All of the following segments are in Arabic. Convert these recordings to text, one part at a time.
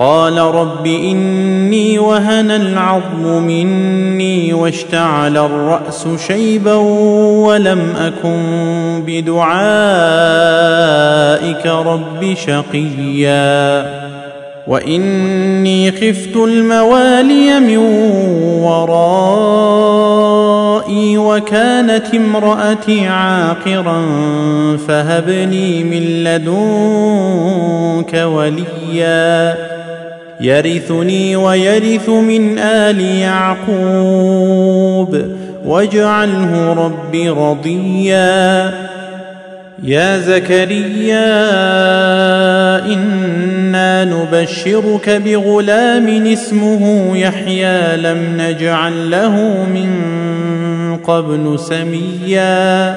قال رب إني وهن العظم مني واشتعل الرأس شيبا ولم أكن بدعائك رب شقيا وإني خفت الموالي من ورائي وكانت امرأتي عاقرا فهب لي من لدنك وليا يرثني ويرث من آل يعقوب. واجعله رب رضيا. يا زكريا إنا نبشرك بغلام اسمه يحيى. لم نجعل له من قبل سميا.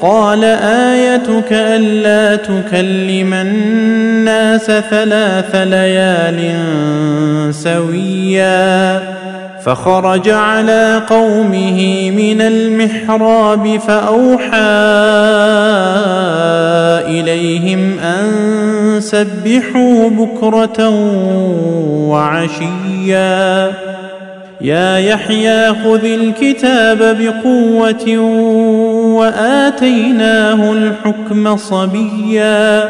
قال آيتك ألا تكلم الناس ثلاث ليال سويا فخرج على قومه من المحراب فأوحى إليهم أن سبحوا بكرة وعشيا يا يحيى خذ الكتاب بقوة وآتيناه الحكم صبيا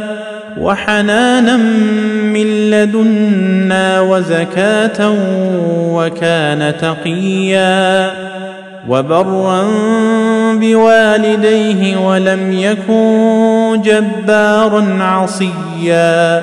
وحنانا من لدنا وزكاة وكان تقيا وبرا بوالديه ولم يكن جبارا عصيا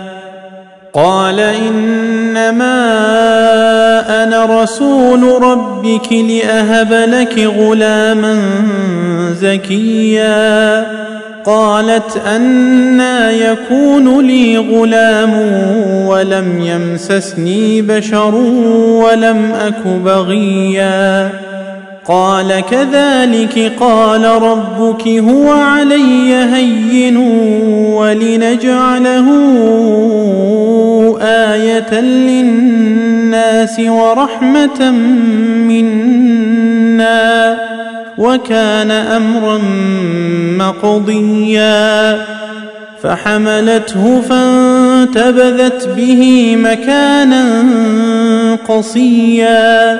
قال إنما أنا رسول ربك لأهب لك غلاما زكيا. قالت أنا يكون لي غلام ولم يمسسني بشر ولم أك بغيا. قال كذلك قال ربك هو علي هين ولنجعله آية للناس ورحمة منا وكان أمرا مقضيا. فحملته فانتبذت به مكانا قصيا.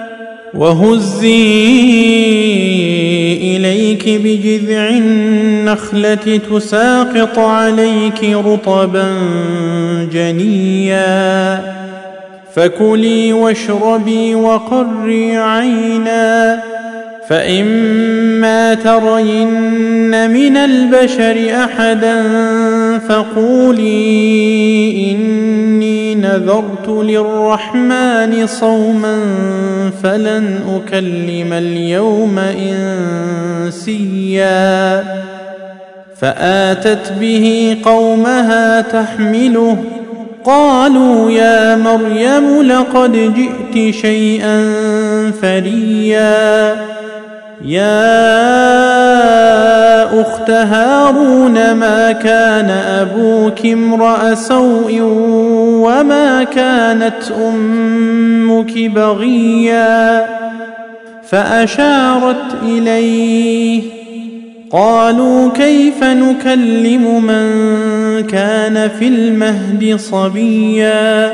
وهزي إليك بجذع النخلة تساقط عليك رطبا جنيا. فكلي واشربي وقري عينا. فإما ترين من البشر أحدا فقولي إني نذرت للرحمن صوما فلن أكلم اليوم إنسيا فآتت به قومها تحمله قالوا يا مريم لقد جئت شيئا فريا يا أخت هارون ما كان أبوك امرأ سوء وما كانت أمك بغيا؟ فأشارت إليه قالوا كيف نكلم من كان في المهد صبيا؟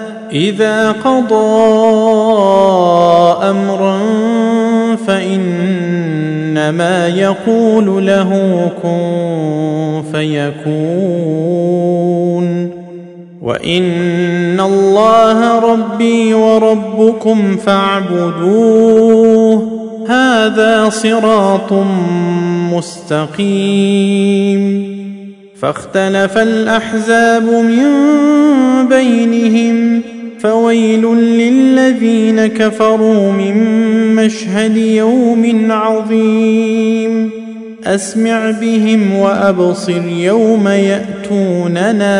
إذا قضى أمرا فإنما يقول له كن فيكون. وإن الله ربي وربكم فاعبدوه. هذا صراط مستقيم. فاختلف الأحزاب من بينهم. فويل للذين كفروا من مشهد يوم عظيم. أسمع بهم وأبصر يوم يأتوننا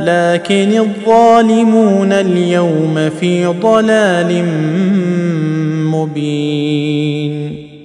لكن الظالمون اليوم في ضلال مبين.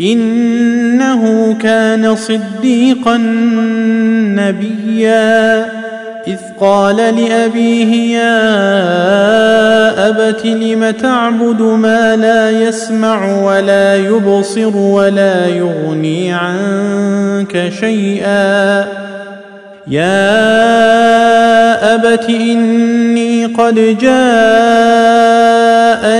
إنه كان صديقا نبيا. إذ قال لأبيه يا أبت لم تعبد ما لا يسمع ولا يبصر ولا يغني عنك شيئا؟ يا أبت إني قد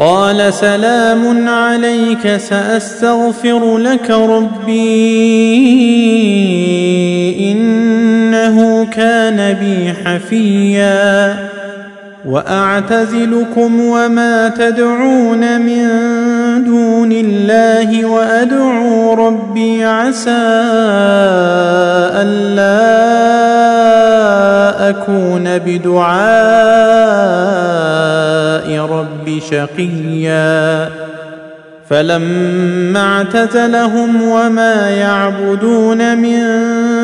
قال سلام عليك سأستغفر لك ربي إنه كان بي حفيا. وأعتزلكم وما تدعون من دون الله وأدعو ربي عسى ألا أكون بدعاء رب شقيا. فلما اعتزلهم وما يعبدون من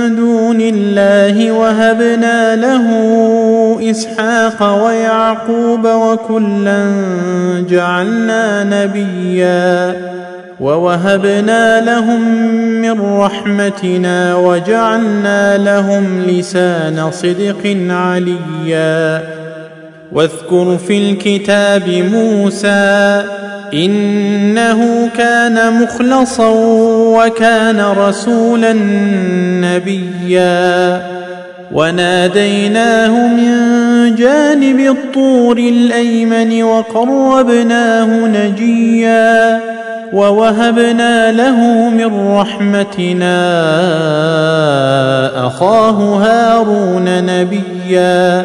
دون الله وهبنا له إسحاق ويعقوب وكلا جعلنا نبيا ووهبنا لهم من رحمتنا وجعلنا لهم لسان صدق عليا واذكر في الكتاب موسى إنه كان مخلصا وكان رسولا نبيا. وناديناه من جانب الطور الأيمن وقربناه نجيا. ووهبنا له من رحمتنا أخاه هارون نبيا.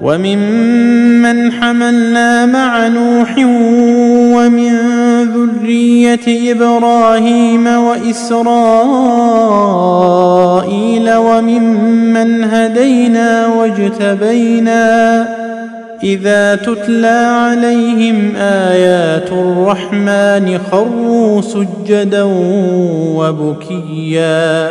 وممن حملنا مع نوح ومن ذرية إبراهيم وإسرائيل وممن هدينا واجتبينا إذا تتلى عليهم آيات الرحمن خروا سجدا وبكيا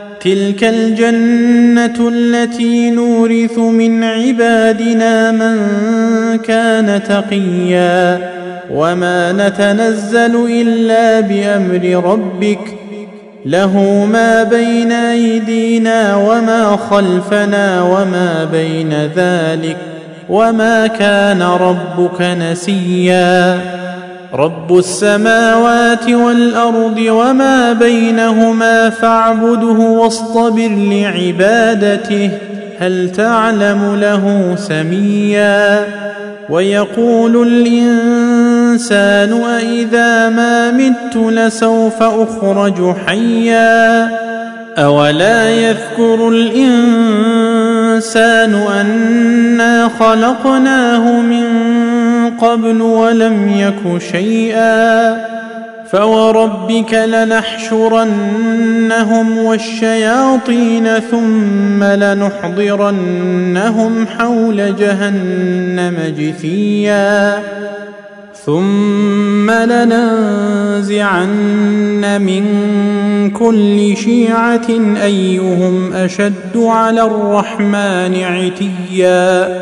تلك الجنة التي نورث من عبادنا من كان تقيا وما نتنزل إلا بأمر ربك له ما بين أيدينا وما خلفنا وما بين ذلك وما كان ربك نسيا رب السماوات والأرض وما بينهما فاعبده واصطبر لعبادته هل تعلم له سميا ويقول الإنسان أإذا ما مت لسوف أخرج حيا أولا يذكر الإنسان أنا خلقناه من قبل ولم يك شيئا فوربك لنحشرنهم والشياطين ثم لنحضرنهم حول جهنم جثيا ثم لننزعن من كل شيعة أيهم أشد على الرحمن عتيا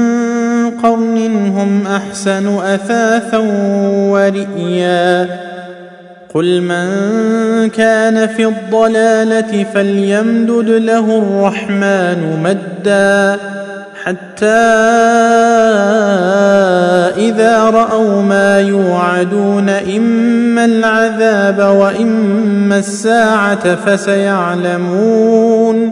قرن هم أحسن أثاثا ورئيا. قل من كان في الضلالة فليمدد له الرحمن مدا حتى إذا رأوا ما يوعدون إما العذاب وإما الساعة فسيعلمون.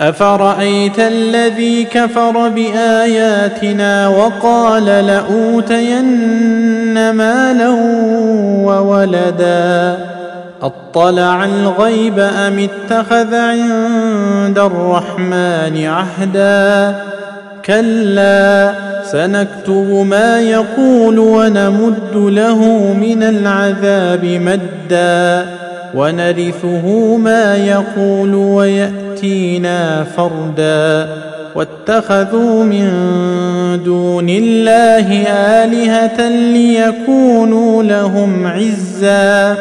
أفرأيت الذي كفر بآياتنا وقال لأوتين مالا وولدا؟ أطلع الغيب أم اتخذ عند الرحمن عهدا؟ كلا سنكتب ما يقول ونمد له من العذاب مدا. ونرثه ما يقول ويأتينا فردا. واتخذوا من دون الله آلهة ليكونوا لهم عزا.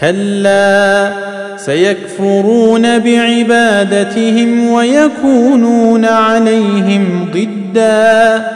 كلا سيكفرون بعبادتهم ويكونون عليهم ضدا.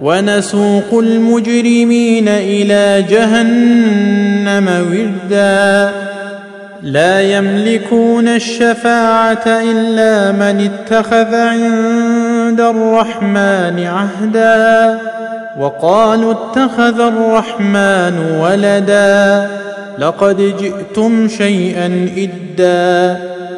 ونسوق المجرمين إلى جهنم وردا. لا يملكون الشفاعة إلا من اتخذ عند الرحمن عهدا. وقالوا اتخذ الرحمن ولدا. لقد جئتم شيئا إدا.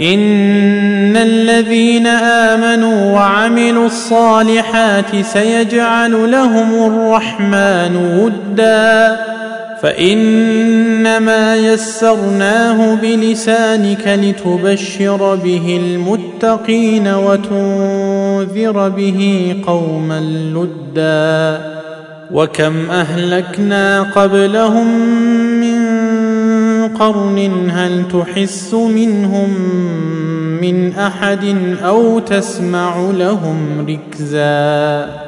ان الذين امنوا وعملوا الصالحات سيجعل لهم الرحمن ودا فانما يسرناه بلسانك لتبشر به المتقين وتنذر به قوما لدا وكم اهلكنا قبلهم قرن هل تحس منهم من أحد أو تسمع لهم ركزا